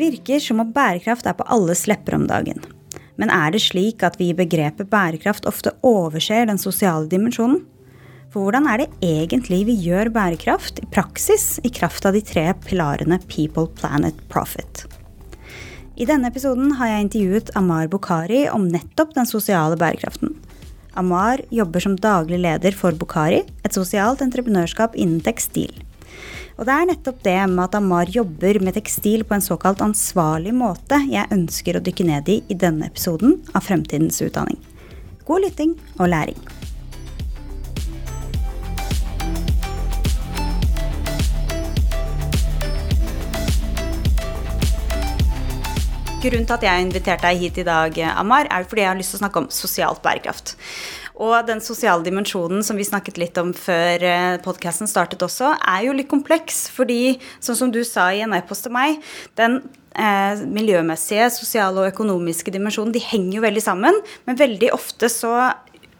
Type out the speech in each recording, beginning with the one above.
virker som om bærekraft er på alles lepper om dagen. Men er det slik at vi i begrepet bærekraft ofte overser den sosiale dimensjonen? For hvordan er det egentlig vi gjør bærekraft i praksis i kraft av de tre pilarene People, Planet, Profit? I denne episoden har jeg intervjuet Amar Bukhari om nettopp den sosiale bærekraften. Amar jobber som daglig leder for Bukhari, et sosialt entreprenørskap innen tekstil. Og det er nettopp det med at Amar jobber med tekstil på en såkalt ansvarlig måte jeg ønsker å dykke ned i i denne episoden av Fremtidens utdanning. God lytting og læring. Grunnen til at jeg har invitert deg hit i dag, Amar, er fordi jeg har lyst til å snakke om sosialt bærekraft. Og den sosiale dimensjonen som vi snakket litt om før eh, podkasten startet også, er jo litt kompleks. Fordi, sånn som du sa i en e-post til meg, den eh, miljømessige, sosiale og økonomiske dimensjonen, de henger jo veldig sammen. Men veldig ofte så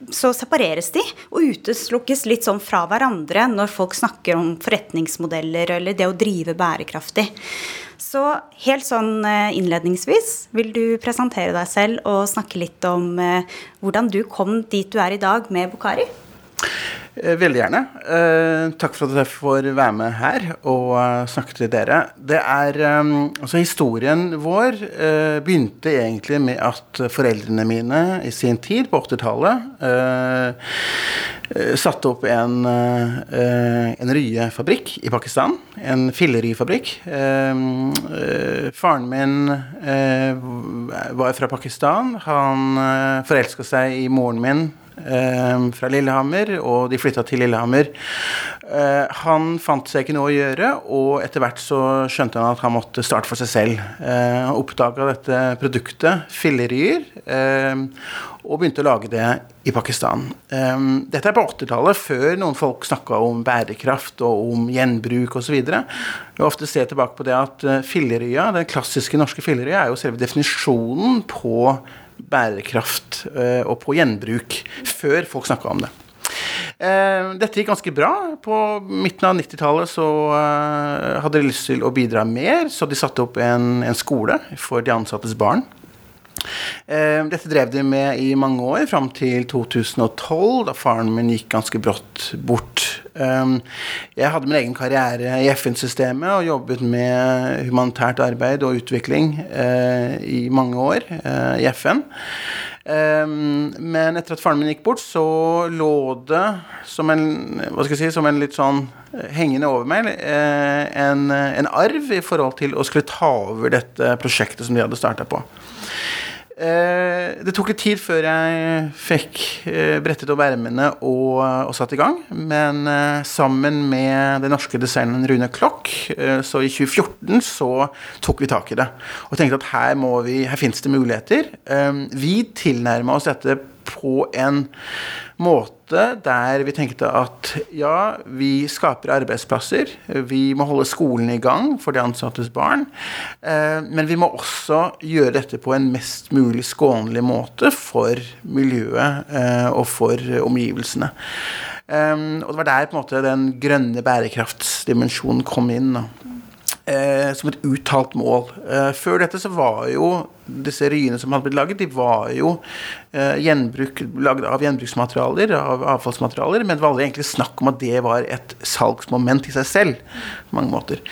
så separeres de og uteslukkes litt sånn fra hverandre når folk snakker om forretningsmodeller eller det å drive bærekraftig. Så helt sånn eh, innledningsvis, vil du presentere deg selv og snakke litt om eh, hvordan du kom dit du er i dag med Bukhari? Eh, veldig gjerne. takk for at jeg får være med her og snakke til dere. Det er, altså Historien vår begynte egentlig med at foreldrene mine i sin tid, på 80-tallet, Eh, satte opp en, eh, en ryefabrikk i Pakistan. En filleryefabrikk. Eh, faren min var fra Pakistan. Han forelska seg i moren min fra Lillehammer, og de flytta til Lillehammer. han fant seg ikke noe å gjøre, og etter hvert så skjønte han at han måtte starte for seg selv. han oppdaga dette produktet, filleryer, og begynte å lage det i Pakistan. Um, dette er på 80-tallet, før noen folk snakka om bærekraft og om gjenbruk osv. Jeg ofte ser tilbake på det at fillerya, den klassiske norske fillerya er jo selve definisjonen på bærekraft uh, og på gjenbruk, før folk snakka om det. Uh, dette gikk ganske bra. På midten av 90-tallet så uh, hadde de lyst til å bidra mer, så de satte opp en, en skole for de ansattes barn. Eh, dette drev de med i mange år, fram til 2012, da faren min gikk ganske brått bort. Eh, jeg hadde min egen karriere i FN-systemet og jobbet med humanitært arbeid og utvikling eh, i mange år i FN. Men etter at faren min gikk bort, så lå det som en, si, som en litt sånn hengende over meg en, en arv i forhold til å skulle ta over dette prosjektet som de hadde starta på. Eh, det tok litt tid før jeg fikk eh, brettet opp ermene og, og, satt i gang. Men eh, sammen med den norske designeren Rune Klokk, så i 2014 så tok vi tak i det. Og tenkte at her, vi, her finnes det muligheter. vi tilnærma oss dette på en måte der vi tenkte at ja, vi skaper arbeidsplasser. Vi må holde skolen i gang for de ansattes barn. Eh, men vi må også gjøre dette på en mest mulig skånelig måte for miljøet eh, og for omgivelsene. Eh, og det var der på en måte den grønne bærekraftsdimensjonen kom inn. Som et uttalt mål. før dette så var jo disse ryene som hadde blitt laget, de var jo eh, gjenbruk, lagd av gjenbruksmaterialer, av avfallsmaterialer, men det var aldri egentlig snakk om at det var et salgsmoment i seg selv. på mange måter.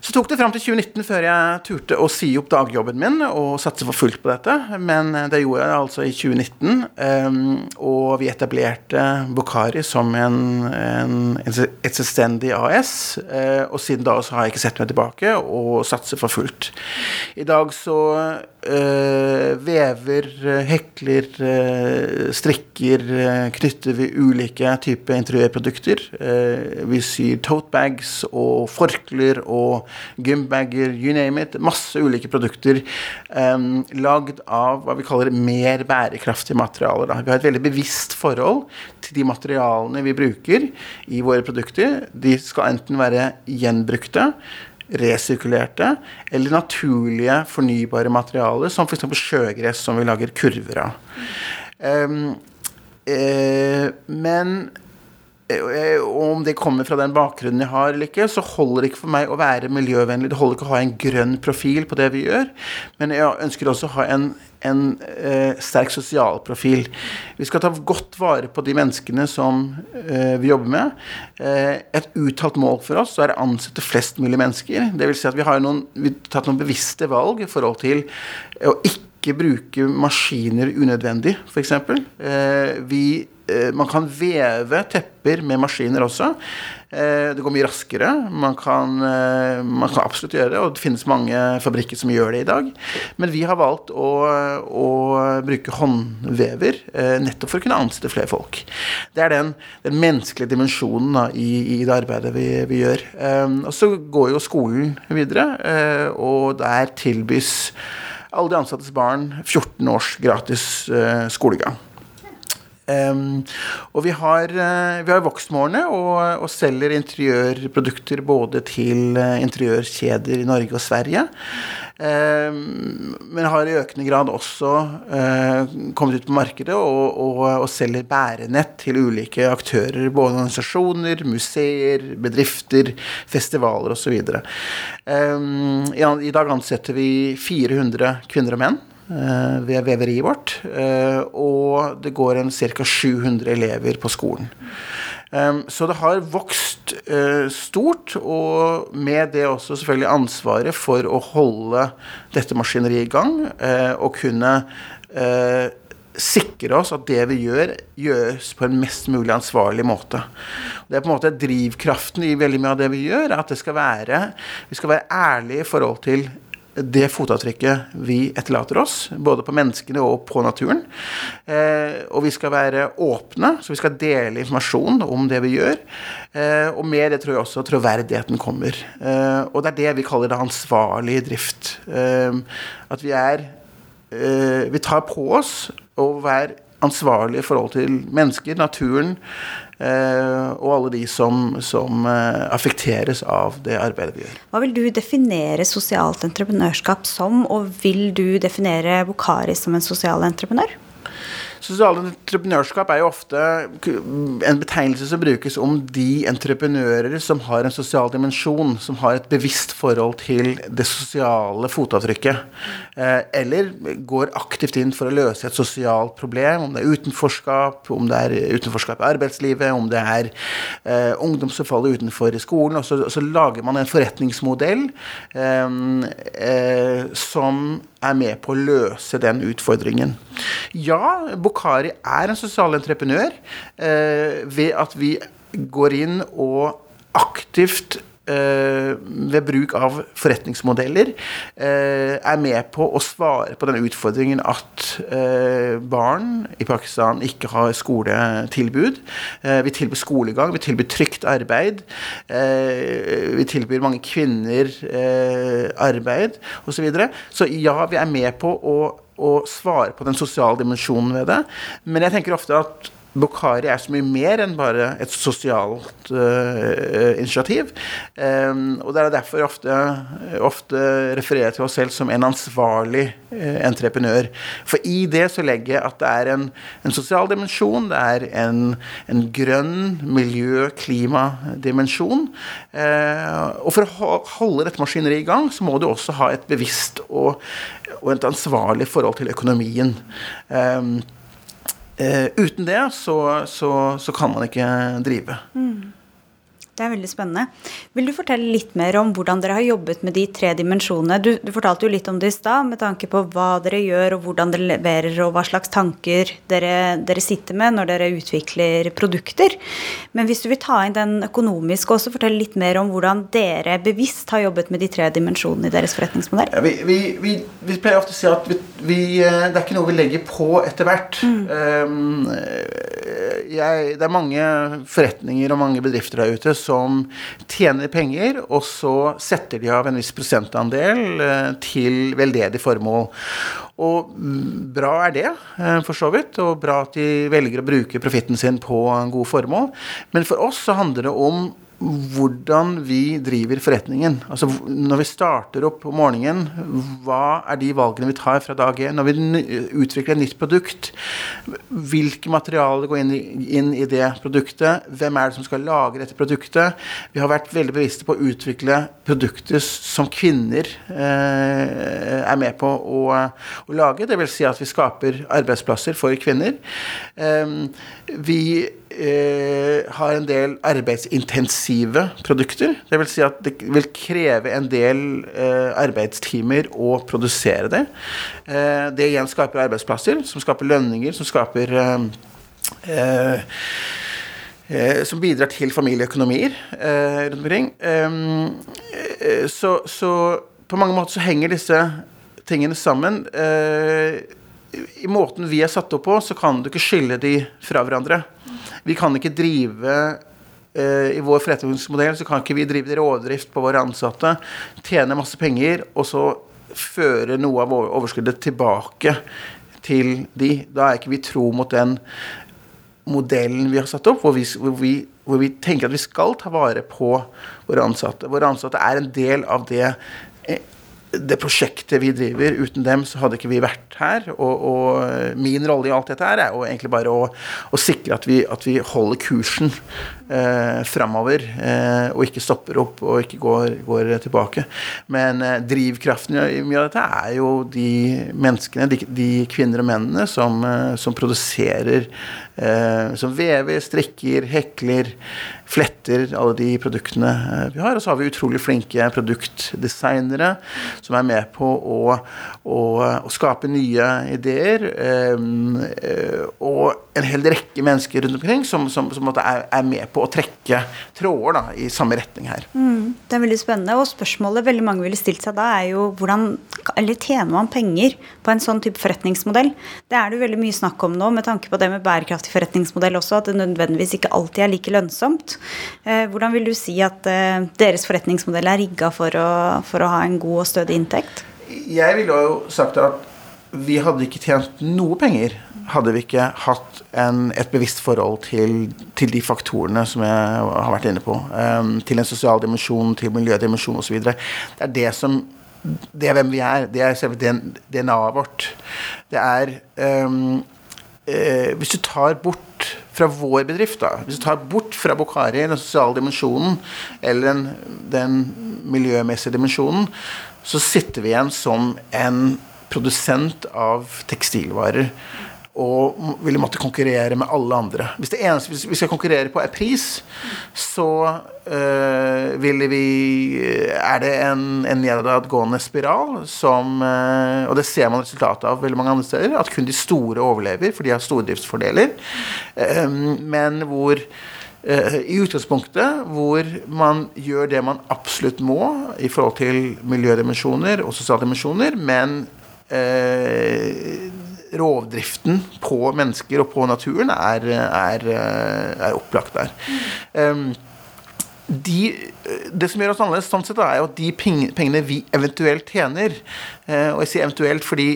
Så tok det fram til 2019 før jeg turte å si opp dagjobben min og satse for fullt på dette. Men eh, det gjorde jeg altså i 2019. Um, og vi etablerte Bokhari som en, en, et selvstendig AS. Eh, og siden da så har jeg ikke sett meg tilbake og satser for fullt. I dag så vever, hekler, uh, strikker, knytter vi ulike typer interiørprodukter. vi syr totebags og forkler og gymbager, you name it. Masse ulike produkter um, lagd av hva vi kaller mer bærekraftige materialer. Da. Vi har et veldig bevisst forhold til de materialene vi bruker i våre produkter. De skal enten være gjenbrukte resirkulerte eller naturlige, fornybare materialer, som f.eks. sjøgress, som vi lager kurver av. Um, eh, men Eh, og om det kommer fra den bakgrunnen jeg har eller ikke, så holder det ikke for meg å være miljøvennlig. Det holder ikke å ha en grønn profil på det vi gjør. Men jeg ønsker også å ha en, en eh, sterk sosial profil. Vi skal ta godt vare på de menneskene som eh, vi jobber med. Eh, et uttalt mål for oss er å ansette flest mulig mennesker. Det vil si at vi har, noen, vi har tatt noen bevisste valg i forhold til å ikke bruke maskiner unødvendig, f.eks. Eh, vi Eh, man kan veve tepper med maskiner også. Eh, det går mye raskere. Man kan, eh, man kan, absolutt gjøre det, og det finnes mange fabrikker som gjør det i dag. Men vi har valgt å, å bruke håndvever nettopp for å kunne ansette flere folk. Det er den, den menneskelige dimensjonen da, i, i, det arbeidet vi, vi gjør. Og så går jo skolen videre, og der tilbys alle de ansattes barn 14 års gratis skolegang. Um, og vi har, uh, vi har Voksmålene og, og, selger interiørprodukter både til uh, interiørkjeder i Norge og Sverige. Um, men har i økende grad også uh, kommet ut på markedet og, og, og, selger bærenett til ulike aktører. Både organisasjoner, museer, bedrifter, festivaler osv. Um, i, I dag ansetter vi 400 kvinner og menn. Eh, ved veveriet vårt. Eh, og det går en ca. 700 elever på skolen. Eh, så det har vokst stort, og med det også selvfølgelig ansvaret for å holde dette maskineriet i gang og kunne sikre oss at det vi gjør, gjøres på en mest mulig ansvarlig måte. Det er på en måte drivkraften i veldig mye av det vi gjør, at det skal være, vi skal være ærlige i forhold til det fotavtrykket vi etterlater oss, både på menneskene og på naturen. Eh, og vi skal være åpne, så vi skal dele informasjon om det vi gjør. Eh, og med det tror jeg også troverdigheten kommer. Eh, og det er det vi kaller det ansvarlig drift. Eh, at vi er eh, Vi tar på oss å være ansvarlige forhold til mennesker, naturen, Eh, og alle de som, som eh, affekteres av det arbeidet vi gjør. Hva vil du definere sosialt entreprenørskap som, og vil du definere Bokari som en sosial entreprenør? Sosialt entreprenørskap er jo ofte en betegnelse som brukes om de entreprenører som har en sosial dimensjon, som har et bevisst forhold til det sosiale fotavtrykket. Eh, eller går aktivt inn for å løse et sosialt problem, om det er utenforskap, om det er utenforskap i arbeidslivet, om det er eh, ungdom som faller utenfor i skolen. Og så, så lager man en forretningsmodell eh, eh, som er med på å løse den utfordringen. Ja, Bokhari er en sosial entreprenør eh, ved at vi går inn og aktivt ved bruk av forretningsmodeller eh, er med på å svare på den utfordringen at eh, barn i Pakistan ikke har skoletilbud. Eh, vi tilbyr skolegang, vi tilbyr trygt arbeid. Eh, vi tilbyr mange kvinner arbeid osv. Så, videre. så ja, vi er med på å å svare på den sosiale dimensjonen ved det. Men jeg tenker ofte at Bukhari er så mye mer enn bare et sosialt uh, initiativ. Um, og det er derfor jeg ofte, ofte refererer til oss selv som en ansvarlig uh, entreprenør. For i det så legger jeg at det er en, en sosial dimensjon, det er en, en grønn miljø-klimadimensjon. Uh, og for å holde dette maskineriet i gang, så må du også ha et bevisst og, og et ansvarlig forhold til økonomien. Um, uten det så, så, så, kan man ikke drive. Mm. Det er veldig spennende. Vil du fortelle litt mer om hvordan dere har jobbet med de tre dimensjonene? Du, du fortalte jo litt om det i stad, med tanke på hva dere gjør, og hvordan dere leverer, og hva slags tanker dere, dere, sitter med når dere utvikler produkter. Men hvis du vil ta inn den økonomiske også, fortell litt mer om hvordan dere bevisst har jobbet med de tre dimensjonene i deres forretningsmodell. Ja, vi, vi, vi, vi, pleier ofte å si at eh, det er ikke noe vi legger på etter hvert. Mm. Um, jeg, det er mange forretninger og mange bedrifter der ute som tjener penger, og så setter de av en viss prosentandel eh, til veldedig formål. Og bra er det, eh, for så vidt, og bra at de velger å bruke profitten sin på gode formål. Men for oss så handler det om hvordan vi driver forretningen. Altså når vi starter opp om morgenen, hva er de valgene vi tar fra dag én? Når vi utvikler et nytt produkt, hvilke materialer går inn i, inn i, det produktet? Hvem er det som skal lage dette produktet? Vi har vært veldig bevisste på å utvikle produkter som kvinner eh, er med på å, å lage. Dvs. Si at vi skaper arbeidsplasser for kvinner. Eh, vi eh, har en del arbeidsintensive produkter. Det vil si at det vil kreve en del eh, arbeidstimer å produsere det. Eh, det igjen skaper arbeidsplasser, som skaper lønninger, som skaper eh, eh, eh, som bidrar til familieøkonomier rundt omkring. Så, så, på mange måter så henger disse tingene sammen. I måten vi er satt opp på, så kan du ikke skille de fra hverandre. Vi kan ikke drive eh, I vår forretningsmodell så kan ikke vi drive rådrift på våre ansatte, tjene masse penger, og så føre noe av overskuddet tilbake til de. Da er ikke vi tro mot den modellen vi har satt opp, hvor vi, hvor vi, hvor vi tenker at vi skal ta vare på våre ansatte. Våre ansatte er en del av det det prosjektet vi driver. Uten dem så hadde ikke vi vært her. Og, og min rolle i alt dette her er jo egentlig bare å, å sikre at vi, at vi, holder kursen eh, framover. Eh, og ikke stopper opp og ikke går, går tilbake. Men eh, drivkraften i mye av dette er jo de menneskene, de, de kvinner og mennene, som, eh, som produserer eh, Som vever, strikker, hekler fletter alle de produktene eh, vi har. Og så har vi utrolig flinke produktdesignere som er med på å, å, å skape nye ideer. Og en hel rekke mennesker rundt omkring som, som, som er, er, med på å trekke tråder da, i samme retning her. Mm, det er veldig spennende. Og spørsmålet veldig mange ville stilt seg da, er jo hvordan eller tjener man penger på en sånn type forretningsmodell? Det er det jo veldig mye snakk om nå med tanke på det med bærekraftig forretningsmodell også, at det nødvendigvis ikke alltid er like lønnsomt. Eh, hvordan vil du si at eh, deres forretningsmodell er rigga for, for, å ha en god og stødig inntekt? Jeg ville jo sagt at vi hadde ikke tjent noe penger hadde vi ikke hatt en, et bevisst forhold til, til, de faktorene som jeg har vært inne på. Um, til en sosial dimensjon, til miljødimensjon osv. Det er det som Det er hvem vi er. Det er selve DNA-et vårt. Det er um, eh, Hvis du tar bort fra vår bedrift, da, hvis du tar bort fra Bokhari den sosiale dimensjonen eller den, den miljømessige dimensjonen, så sitter vi igjen som en produsent av tekstilvarer og ville måtte konkurrere med alle andre. Hvis det eneste vi skal konkurrere på er pris, så øh, ville vi Er det en, en nedadgående spiral som øh, Og det ser man resultatet av veldig mange andre steder. At kun de store overlever, for de har stordriftsfordeler. Øh, men hvor i utgangspunktet hvor man gjør det man absolutt må i forhold til miljødimensjoner og sosiale dimensjoner, men uh, rovdriften på mennesker og på naturen er, er, er opplagt der. Um, de, det som gjør oss annerledes, sånn sett, er jo at de pengene vi eventuelt tjener eh, Og jeg sier eventuelt fordi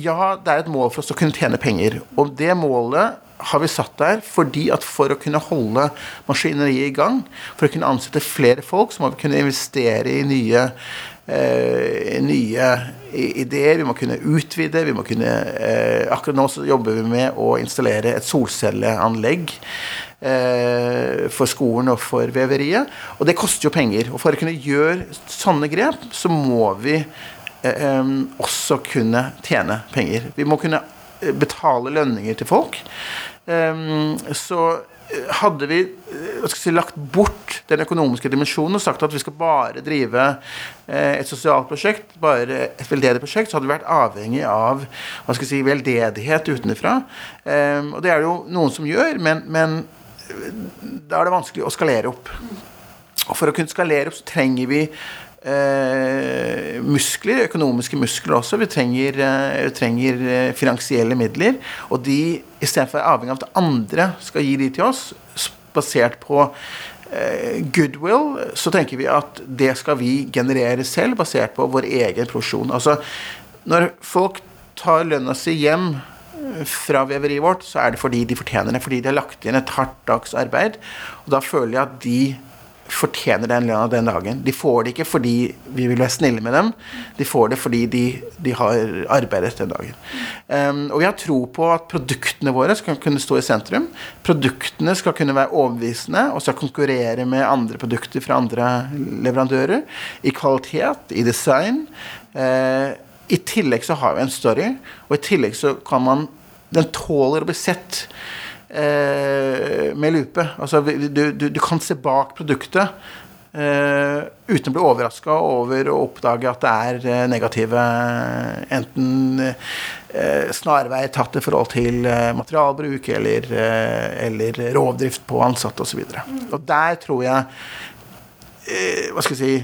ja, det er et mål for oss å kunne tjene penger. Og det målet har vi satt der fordi at for å kunne holde maskineriet i gang, for å kunne ansette flere folk, så må vi kunne investere i nye eh, nye ideer, vi må kunne utvide. vi må kunne, eh, Akkurat nå så jobber vi med å installere et solcelleanlegg eh, for skolen og for veveriet. Og det koster jo penger. Og for å kunne gjøre sånne grep, så må vi eh, også kunne tjene penger. Vi må kunne eh, betale lønninger til folk. Så hadde vi si, lagt bort den økonomiske dimensjonen og sagt at vi skal bare drive eh, et sosialt prosjekt, bare et veldedig prosjekt, så hadde vi vært avhengig av hva skal jeg si, veldedighet utenfra. Eh, og det er det jo noen som gjør, men, men da er det vanskelig å skalere opp. Og for å kunne skalere opp så trenger vi eh, muskler, økonomiske muskler også. Vi trenger, eh, trenger eh, finansielle midler. Og de, istedenfor å være avhengig av at andre skal gi de til oss, basert på eh, goodwill, så tenker vi at det skal vi generere selv, basert på vår egen produksjon. Altså, når folk tar lønna si hjem eh, fra veveriet vårt, så er det fordi de fortjener det. Fordi de har lagt inn et hardt dags arbeid. Og da føler jeg at de fortjener den lønna den dagen. De får det ikke fordi vi vil være snille med dem, de får det fordi de, de har arbeidet den dagen. Um, og vi har tro på at produktene våre skal kunne stå i sentrum. Produktene skal kunne være overbevisende og skal konkurrere med andre produkter fra andre leverandører. I kvalitet, i design. Uh, I tillegg så har vi en story, og i tillegg så kan man Den tåler å bli sett med lupe. Altså, du, du, du, kan se bak produktet eh, uten å bli overraska over å oppdage at det er eh, negative enten eh, snarveier tatt i forhold til eh, materialbruk eller, eh, eller rovdrift på ansatte osv. Og, så og der tror jeg Hva skal jeg si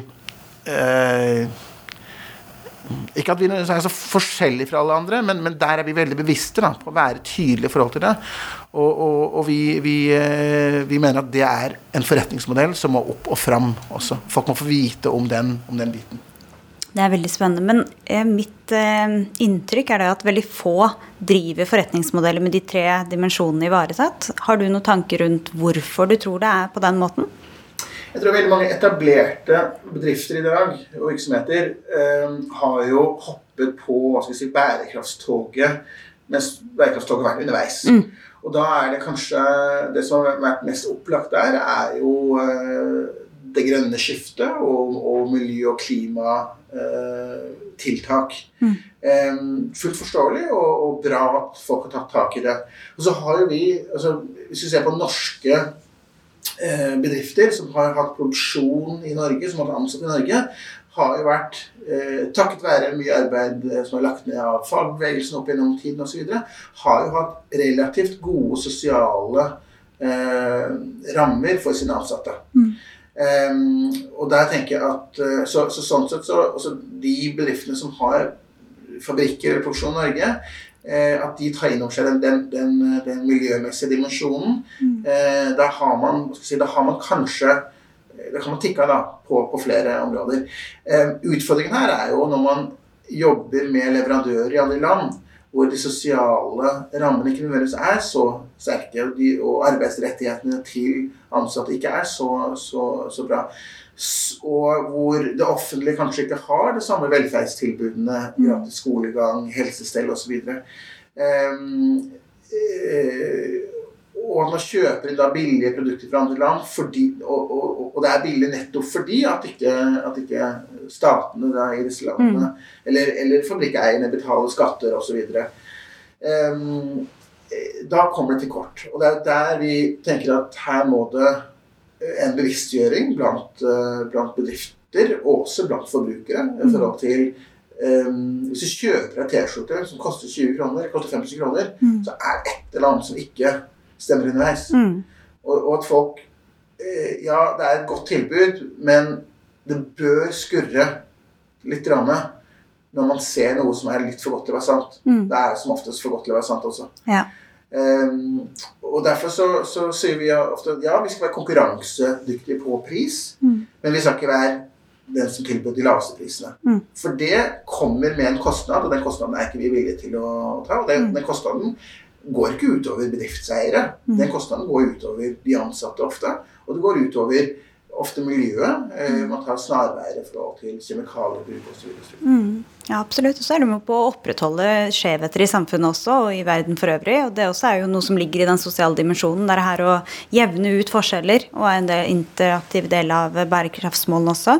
ikke at vi er så forskjellige fra alle andre, men, men, der er vi veldig bevisste da, på å være tydelige i forhold til det. Og, og, og vi, vi, eh, vi, mener at det er en forretningsmodell som må opp og fram også. Folk må få vite om den, om den biten. Det er veldig spennende. Men eh, mitt eh, inntrykk er at veldig få driver forretningsmodeller med de tre dimensjonene ivaretatt. Har du noen tanker rundt hvorfor du tror det er på den måten? Jeg tror veldig mange etablerte bedrifter i dag og virksomheter eh, har jo hoppet på hva skal vi si, bærekraftstoget mens bærekraftstoget har vært underveis. Mm. Og da er det kanskje Det som har vært mest opplagt der, er jo eh, det grønne skiftet og, og miljø- og klimatiltak. Mm. Um, fullt forståelig og, og, bra at folk har tatt tak i det. Og så har jo vi altså, Hvis vi ser på norske bedrifter som har hatt produksjon i Norge, som har vært ansatt i Norge, har jo vært, eh, takket være mye arbeid eh, som er lagt ned av fagbevegelsen opp gjennom tiden osv., har jo hatt relativt gode sosiale eh, rammer for sine ansatte. Mm. Um, og der tenker jeg at eh, så, så sånn sett så altså De bedriftene som har fabrikker eller produksjon i Norge, eh, at de tar inn over seg den, den, den, den miljømessige dimensjonen. Mm. Eh, da, har man, si, da har man kanskje det kan man tikke da, på, på flere områder. Eh, utfordringen her er jo når man jobber med leverandører i andre land, hvor de sosiale rammene ikke nødvendigvis er så sterke, og, de, og arbeidsrettighetene til ansatte ikke er så, så, så bra. Og hvor det offentlige kanskje ikke har det samme velferdstilbudene, mm. gratis skolegang, helsestell osv. Um, eh, og at man kjøper da billige produkter fra andre land, fordi, og, og, og, det er billig nettopp fordi at ikke, at ikke statene da, i disse landene, mm. eller, eller fabrikkeierne, betaler skatter osv. Um, ehm, da kommer det til kort. Og det er der vi tenker at her må det en bevisstgjøring blant, uh, blant bedrifter, og også blant forbrukere, i mm. forhold til Um, hvis du kjøper ei T-skjorte som koster 20 kroner, koster 50 kroner, mm. så er det et eller annet som ikke stemmer underveis. Mm. Og, og, at folk eh, Ja, det er et godt tilbud, men det bør skurre litt rann, når man ser noe som er litt for godt til å være sant. Mm. Det er som oftest for godt til å være sant også. Ja. Um, og Derfor så, så, sier vi ofte ja, vi skal være konkurransedyktige på pris, mm. men vi skal ikke være den som tilbyr de laveste prisene. Mm. For det kommer med en kostnad, og den kostnaden er ikke vi villige til å ta. og den, mm. den kostnaden går ikke utover bedriftseiere. Mm. Den kostnaden går utover de ansatte ofte. Og det går utover ofte miljøet. Eh, mm. man tar snarveier i forhold til kjemikaliebruk osv. Mm. Ja, absolutt. Og så er det med på å opprettholde skjevheter i samfunnet også, og i verden for øvrig. Og det også er jo noe som ligger i den sosiale dimensjonen. Det er her å jevne ut forskjeller, og er en del interaktiv del av bærekraftsmålene også.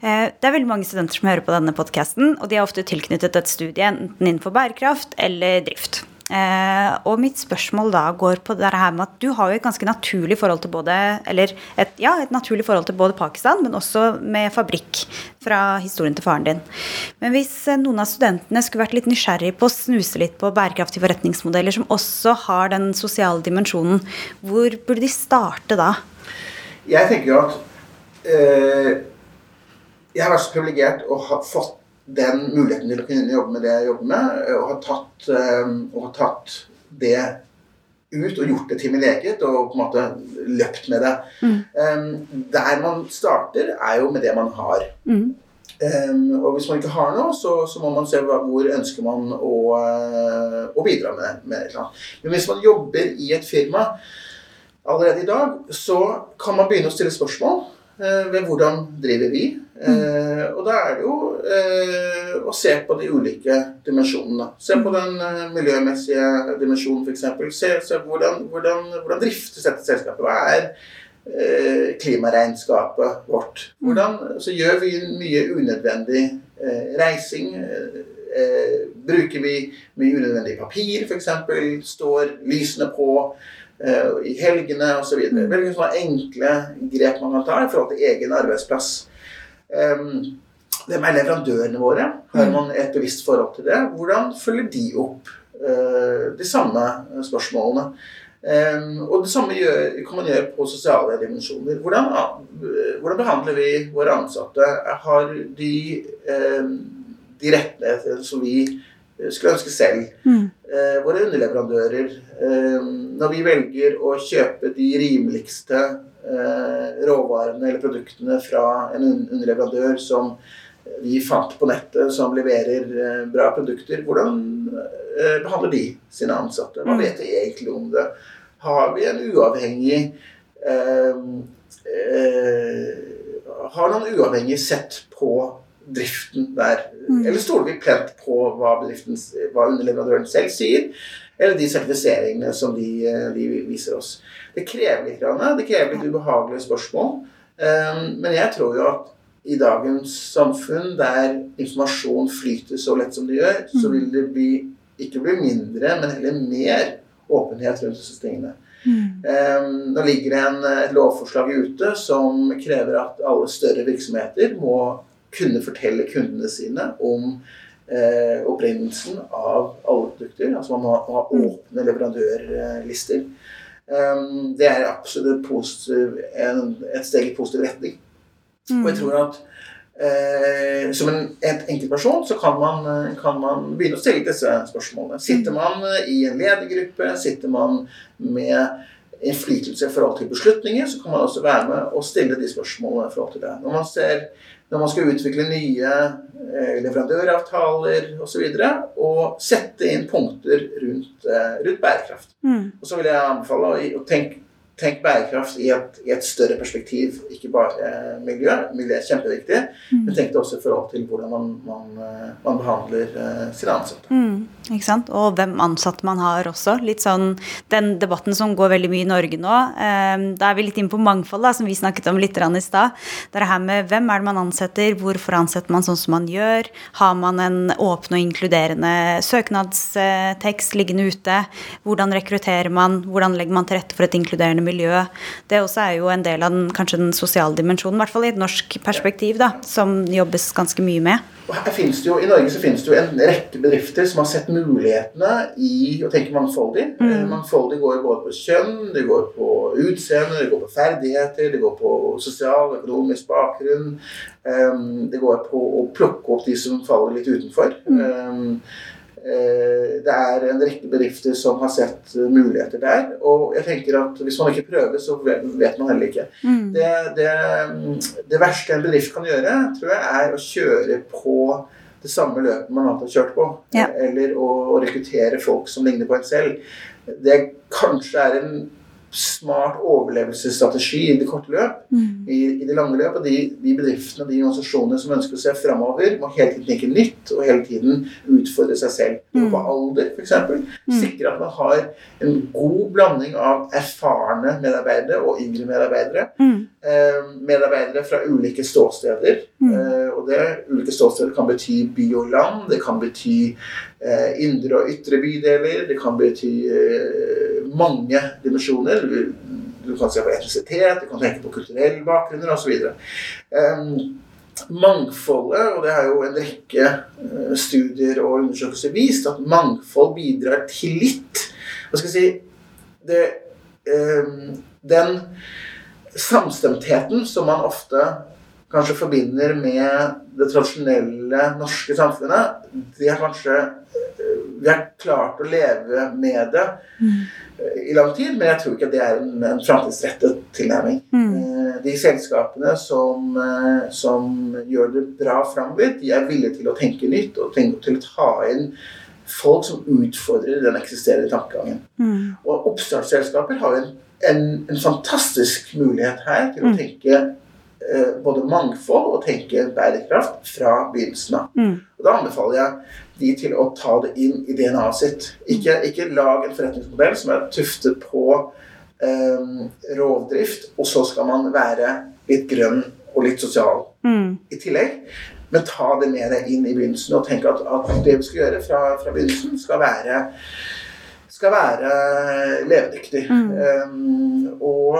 Eh, det er veldig mange studenter som hører på denne podkasten, og de er ofte tilknyttet et studie enten innenfor bærekraft eller drift. Eh, og mitt spørsmål da går på det her med at du har jo et ganske naturlig forhold til både Eller et, ja, et naturlig forhold til både Pakistan, men også med fabrikk fra historien til faren din. Men hvis eh, noen av studentene skulle vært litt nysgjerrig på å snuse litt på bærekraftige forretningsmodeller som også har den sosiale dimensjonen, hvor burde de starte da? Jeg tenker jo at øh, jeg har vært så privilegert og har fått den muligheten til å kunne jobbe med det jeg jobber med, eh, og har tatt, eh, og har tatt det ut og gjort det til min eget og på en måte løpt med det. Mm. Um, der man starter, er jo med det man har. Mm. Um, og hvis man ikke har noe, så, så må man se hva, hvor ønsker man å, å bidra med, med. Men hvis man jobber i et firma allerede i dag så kan man begynne å stille spørsmål eh, ved hvordan driver vi. Mm. og da er det jo eh, å se på de ulike dimensjonene. Se på den eh, miljømessige dimensjonen, f.eks. Se, se på hvordan, hvordan, hvordan driftes dette selskapet. Hva er eh, klimaregnskapet vårt? Hvordan så gjør vi mye unødvendig eh, reising? Eh, bruker vi mye unødvendig papir, f.eks.? Står lysene på? Eh, I helgene osv. Veldig sånne enkle grep man kan ta i forhold til egen arbeidsplass. Um, er leverandørene våre, har man et bevisst forhold til det? Hvordan følger de opp uh, de samme spørsmålene? Og det samme gjør, kan man gjøre på sosiale dimensjoner. Hvordan, uh, hvordan behandler vi våre ansatte? Har de de rettighetene som vi skulle ønske selv? Mm. Eh, våre underleverandører. når vi velger å kjøpe de rimeligste eh, råvarene eller produktene fra en underleverandør som vi fant på nettet, som leverer eh, bra produkter. Hvordan eh, behandler de sine ansatte? Hva vet de egentlig om det? Har vi en uavhengig Har noen uavhengig sett på driften der? Eller stoler vi plent på hva, hva underleverandøren selv sier? Eller de sertifiseringene som de, de viser oss. Det krever litt, det krever litt ubehagelige spørsmål. Men jeg tror jo at i dagens samfunn, der informasjon flyter så lett som det gjør, så vil det bli, ikke bli mindre, men heller mer åpenhet rundt disse tingene. Mm. Nå ligger det en, et lovforslag ute som krever at alle større virksomheter må kunne fortelle kundene sine om eh, opprinnelsen av alle produkter. Altså man må ha åpne leverandørlister. Um, det er absolutt positiv, en, et steg i positiv retning. Mm. Og jeg tror at eh, som en enkeltperson så kan man, kan man, begynne å stille disse spørsmålene. Sitter mm. man i en ledergruppe, sitter man med innflytelse i forhold til beslutninger, så kan man også være med og stille de spørsmålene i forhold til det. Når man ser når man skal utvikle nye eh, leverandøravtaler osv. Og, så og sette inn punkter rundt, eh, rundt bærekraft. Mm. Og så vil jeg anbefale å, å tenke tenk bærekraft i et, i et, større perspektiv. Ikke bare eh, miljø. Miljø er kjempeviktig. Mm. Men tenk det også i forhold til hvordan man, man, eh, man behandler uh, sine ansatte. Mm, ikke sant? Og hvem ansatte man har også. Litt sånn, Den debatten som går veldig mye i Norge nå, eh, da er vi litt inne på mangfold, da, som vi snakket om litt i stad. Det er her med hvem er det man ansetter, hvorfor ansetter man sånn som man gjør? Har man en åpen og inkluderende søknadstekst liggende ute? Hvordan rekrutterer man? Hvordan legger man til rette for et inkluderende miljø. Det også er jo en del av den, kanskje den sosiale dimensjonen, i hvert fall i et norsk perspektiv, da, som jobbes ganske mye med. Her finnes det Jo, I Norge så finnes det jo en rekke bedrifter som har sett mulighetene i å tenke mangfoldig. Mm. Eh, mangfoldig går både på kjønn, det går på utseende, det går på ferdigheter, det går på sosial og økonomisk bakgrunn. Um, det går på å plukke opp de som faller litt utenfor. Mm. Eh, det er en rekke bedrifter som har sett muligheter der. Og jeg tenker at hvis man ikke prøver, så vet man heller ikke. Mm. Det, det, det, verste en bedrift kan gjøre, tror jeg, er å kjøre på det samme løpet man har kjørt på. Ja. Eller å, å, rekruttere folk som ligner på en selv. Det kanskje er en smart overlevelsesstrategi i det korte løp. Mm. I, I, det lange løp. Og de, de bedriftene og de organisasjonene som ønsker å se framover, må hele tiden tenke nytt og hele tiden utfordre seg selv. Mm. På alder, f.eks. Mm. Sikre at man har en god blanding av erfarne medarbeidere og yngre medarbeidere. Mm. Eh, medarbeidere fra ulike ståsteder. Mm. Eh, og det ulike ståsteder kan bety by og land. Det kan bety indre og ytre bydeler. Det kan bety eh, mange dimensjoner. Du kan se på etnisitet, du kan tenke på kulturelle bakgrunner osv. Um, mangfoldet, og det har jo en rekke studier og undersøkelser vist, at mangfold bidrar til litt Hva skal jeg si det, Den samstemtheten som man ofte kanskje forbinder med det tradisjonelle norske samfunnet, det har kanskje vi har klart å leve med det mm. i lang tid, men jeg tror ikke det er en, en framtidsrettet tilnærming. Mm. Eh, de selskapene som, eh, som, gjør det bra framover, de er villige til å tenke nytt og tenke, til å ta inn folk som utfordrer den eksisterende tankegangen. Mm. Og oppstartsselskaper har en en, en fantastisk mulighet her til å Mm. tenke eh, både mangfold og tenke bærekraft fra begynnelsen av. Mm. Og Da anbefaler jeg de til å ta det inn i DNA-et sitt. Ikke, ikke lag en forretningsmodell som er tuftet på um, rovdrift, og så skal man være litt grønn og litt sosial Mm. i tillegg. Men ta det med deg inn i begynnelsen og tenk at, at det vi skal gjøre fra, fra begynnelsen, skal være, skal være levedyktig. Mm. Um, og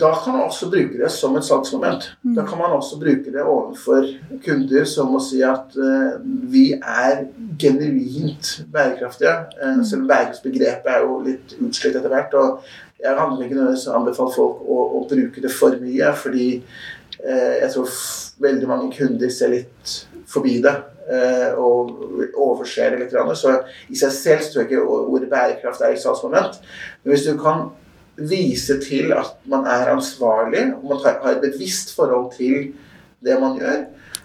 da kan man også bruke det som et salgsmoment. Da kan man også bruke det overfor kunder som å si at uh, vi er genuint bærekraftige. Mm. selv om bærekraftsbegrepet er jo litt utslitt etter hvert. og jeg har ikke nødvendigvis anbefalt folk å, å bruke det for mye, fordi uh, jeg tror veldig mange kunder ser litt forbi det. og overser det litt. Så i seg selv tror jeg ikke ordet bærekraft er et salgsmoment. Men hvis du kan vise til at man er ansvarlig, og man har et bevisst forhold til det man gjør,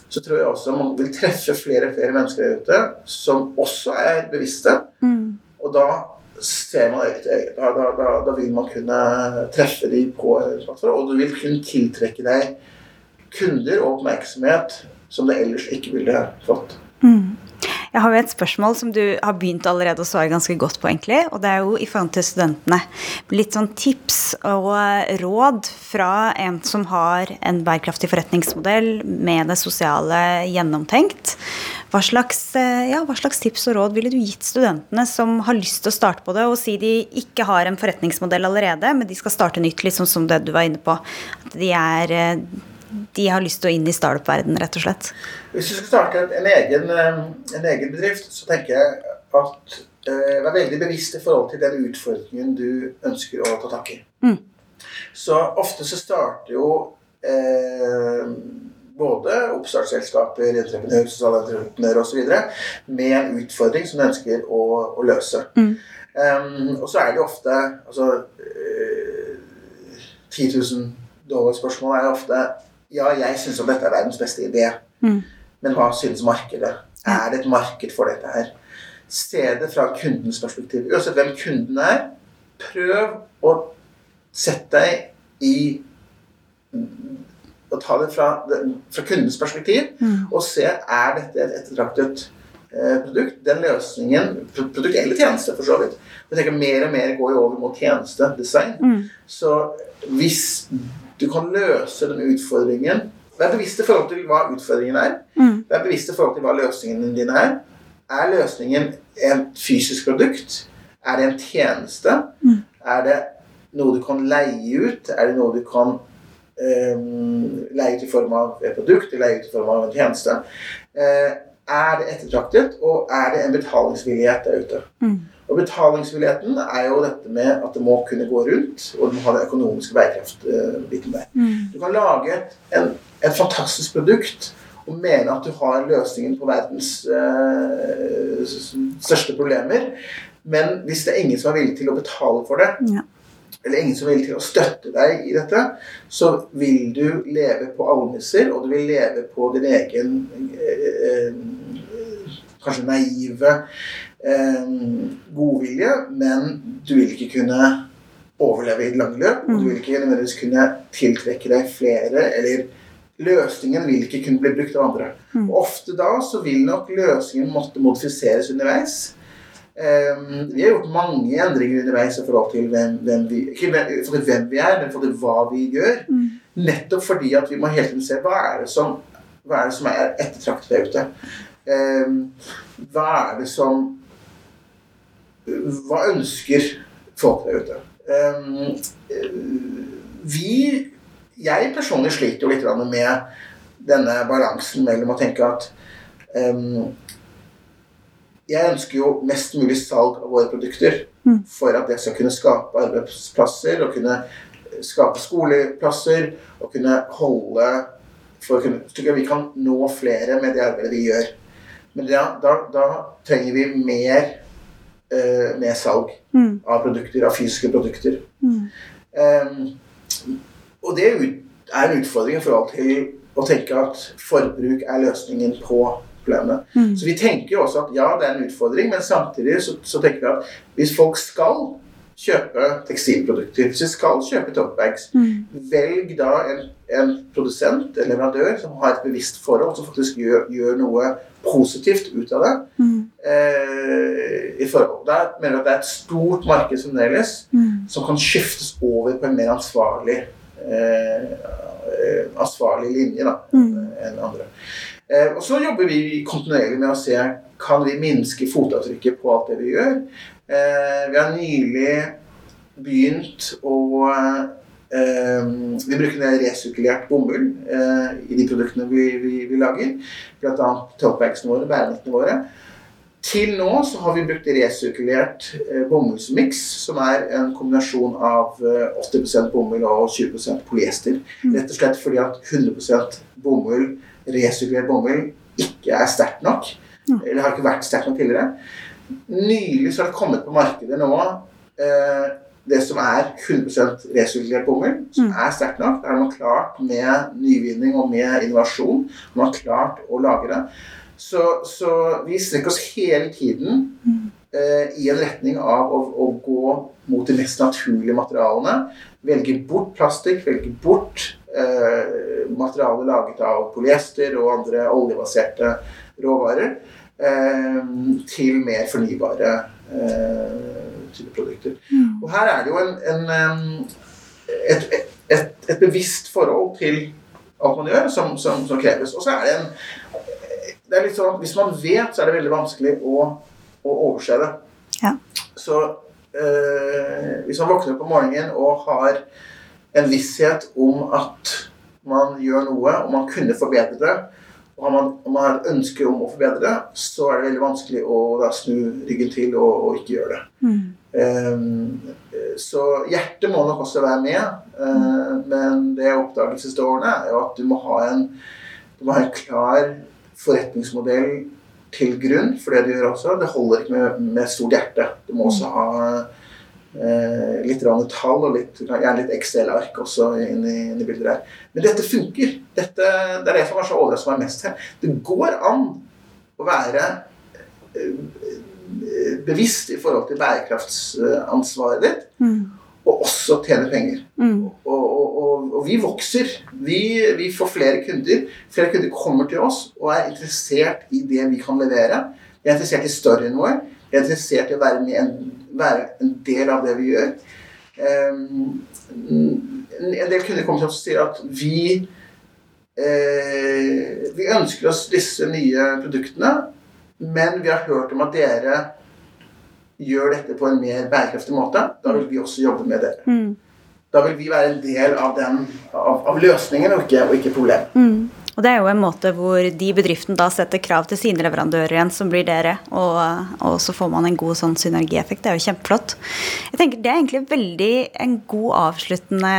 så tror jeg også man vil treffe flere og flere mennesker der ute som også er bevisste. Mm. Og da ser man. Da, da, da, da vil man kunne treffe dem på plattform, og du vil kunne tiltrekke deg kunder og oppmerksomhet som du ellers ikke ville fått. Mm. Jeg har jo et spørsmål som du har begynt allerede å svare ganske godt på, egentlig. Og det er jo i forhold til studentene. Litt sånn tips og råd fra en som har en bærekraftig forretningsmodell med det sosiale gjennomtenkt. Hva slags, eh, ja, hva slags tips og råd ville du gitt studentene som har lyst til å starte på det, og si de ikke har en forretningsmodell allerede, men de skal starte nytt, sånn som det du var inne på? At de er eh, de har lyst til å inn i startup-verdenen, rett og slett. Hvis du skal starte en egen, eh, en egen bedrift, så tenker jeg at eh, vær veldig bevisst i forhold til den utfordringen du ønsker å ta tak i. Mm. Så ofte så starter jo eh, både oppstartsselskaper, entreprenører, sosiale entreprenører osv. med en utfordring som de ønsker å, å løse. Mm. Um, og så er det ofte altså, uh, 10 000 dollar-spørsmål er ofte Ja, jeg syns dette er verdens beste idé. Mm. Men hva synes markedet? Er det et marked for dette her? Se det fra kundens perspektiv. Uansett hvem kunden er, prøv å sette deg i Å ta det fra, fra kundens perspektiv Mm. og se er dette et ettertraktet eh, produkt. Den løsningen, Produkt eller tjeneste, for så vidt. Jeg tenker Mer og mer går jo over mot tjenestedesign. Mm. Så hvis du kan løse den utfordringen Vær bevisst i forhold til hva utfordringen er. Mm. Vær bevisst i forhold til hva løsningen din er. Er løsningen et fysisk produkt? Er det en tjeneste? Mm. Er det noe du kan leie ut? Er det noe du kan um, leie ut i form av et produkt? eller Leie ut i form av en tjeneste? Uh, er det ettertraktet, og er det en betalingsvillighet der ute? Mm. Og betalingsvilligheten er jo dette med at det må kunne gå rundt, og du må ha den økonomiske bærekraftbiten der. Mm. Du kan lage et, en, et fantastisk produkt og mene at du har løsningen på verdens øh, største problemer, men hvis det er ingen som er villig til å betale for det, Ja. eller ingen som er villig til å støtte deg i dette, så vil du leve på almisser, og du vil leve på din egen øh, kanskje naive eh, godvilje, men du vil ikke kunne overleve i et langløp. og du vil ikke nødvendigvis kunne tiltrekke deg flere, eller løsningen vil ikke kunne bli brukt av andre. Mm. Og ofte da så vil nok løsningen måtte modifiseres underveis. Um, vi har gjort mange endringer underveis i forhold til hvem, hvem, vi, ikke hvem, hvem vi er, men for hva vi gjør. Mm. Nettopp fordi at vi må hele tiden se hva er det som, hva er, det som er ettertraktet der ute. Um, hva er det som Hva ønsker folk der ute? Ehm, eh, vi Jeg personlig sliter jo litt med denne balansen mellom å tenke at ehm, jeg ønsker jo mest mulig salg av våre produkter Mm. for at det skal kunne skape arbeidsplasser og kunne skape skoleplasser og kunne holde for at vi kan nå flere med det arbeidet vi gjør. Men da, da, da trenger vi mer, eh, mer salg Mm. av produkter, av fysiske produkter. Mm. Ehm, og det er en utfordring i forhold til å tenke at forbruk er løsningen på problemet. Mm. Så vi tenker jo også at ja, det er en utfordring, men samtidig så, så tenker vi at hvis folk skal kjøpe tekstilprodukter, hvis de skal kjøpe totebags, velg da en, en produsent eller leverandør som har et bevisst forhold, som faktisk gjør, gjør noe positivt ut av det. Eh, i forhold. Der mener jeg at det er et stort marked fremdeles som kan skiftes over på en mer ansvarlig eh, eh, ansvarlig linje da, enn andre. Eh, og så jobber vi kontinuerlig med å se kan vi minske fotavtrykket på alt det vi gjør. Eh, vi har nylig begynt å Vi bruker en resirkulert bomull eh, i de produktene vi, vi, vi lager. Bl.a. totebagsene våre, bærenettene våre. Til nå så har vi brukt resirkulert eh, bomullsmiks, som er en kombinasjon av eh, 80 bomull og 20% polyester. Rett og slett fordi at 100% bomull, resirkulert bomull ikke er sterkt nok. Eller har ikke vært sterkt nok tidligere. Nylig så har det kommet på markedet nå eh, det som er 100 resirkulert bomull, som er sterkt nok. er har man klart med nyvinning og med innovasjon man har klart å lage det. Så, så vi strekker oss hele tiden eh, i en retning av å, å, gå mot de mest naturlige materialene. Velge bort plastikk, velge bort eh, materialer laget av polyester og andre oljebaserte råvarer. Eh, til mer fornybare eh, typer produkter. Og her er det jo en, en, et, et, et, et, bevisst forhold til alt man gjør, som, som, som kreves. Og så er det en det er litt sånn, Hvis man vet, så er det veldig vanskelig å, å overse det. Ja. Så øh, hvis man våkner opp om morgenen og har en visshet om at man gjør noe, og man kunne forbedre det, og har man, man har et ønske om å forbedre det, så er det veldig vanskelig å da, snu ryggen til og, og ikke gjøre det. Mm. Um, så hjertet må nok også være med, uh, men det jeg oppdaget de siste årene, er jo at du må ha en, du må ha en klar forretningsmodell til grunn for det du gjør også. Det holder ikke med, med stort hjerte. Du må også ha eh, litt tall og litt, gjerne litt Excel-ark også inn i, inn i bildet der. Men dette funker. Dette, det er det som kanskje overrasker meg mest her. Det går an å være eh, bevisst i forhold til bærekraftsansvaret ditt. Mm. Og også tjene penger. Mm. Og, og, og, og, vi vokser. Vi, vi, får flere kunder. Flere kunder kommer til oss og er interessert i det vi kan levere. De er interessert i storyen vår. De er interessert i å være, en, være en, del av det vi gjør. Um, en del kunder kommer til oss og sier at vi uh, Vi ønsker oss disse nye produktene, men vi har hørt om at dere gjør dette på en mer bærekraftig måte, da vil vi også jobbe med dere. Mm. Da vil vi være en del av, den, av, av løsningen og ikke, og ikke problemet. Mm. Og det er jo en måte hvor de bedriftene da setter krav til sine leverandører igjen, som blir dere, og, og så får man en god sånn synergieffekt. Det er jo kjempeflott. Jeg tenker Det er egentlig veldig en god avsluttende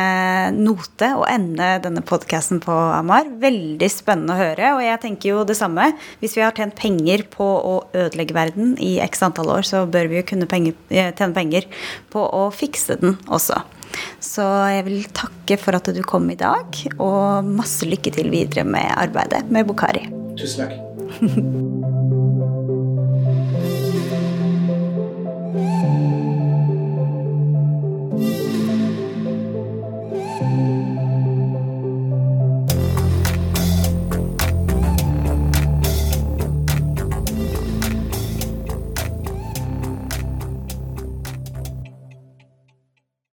note å ende denne podkasten på, Amar. Veldig spennende å høre. Og jeg tenker jo det samme. Hvis vi har tjent penger på å ødelegge verden i x antall år, så bør vi jo kunne penger, tjene penger på å fikse den også. Så jeg vil takke for at du kom i dag, og masse lykke til videre med arbeidet med Bokhari. Tusen takk.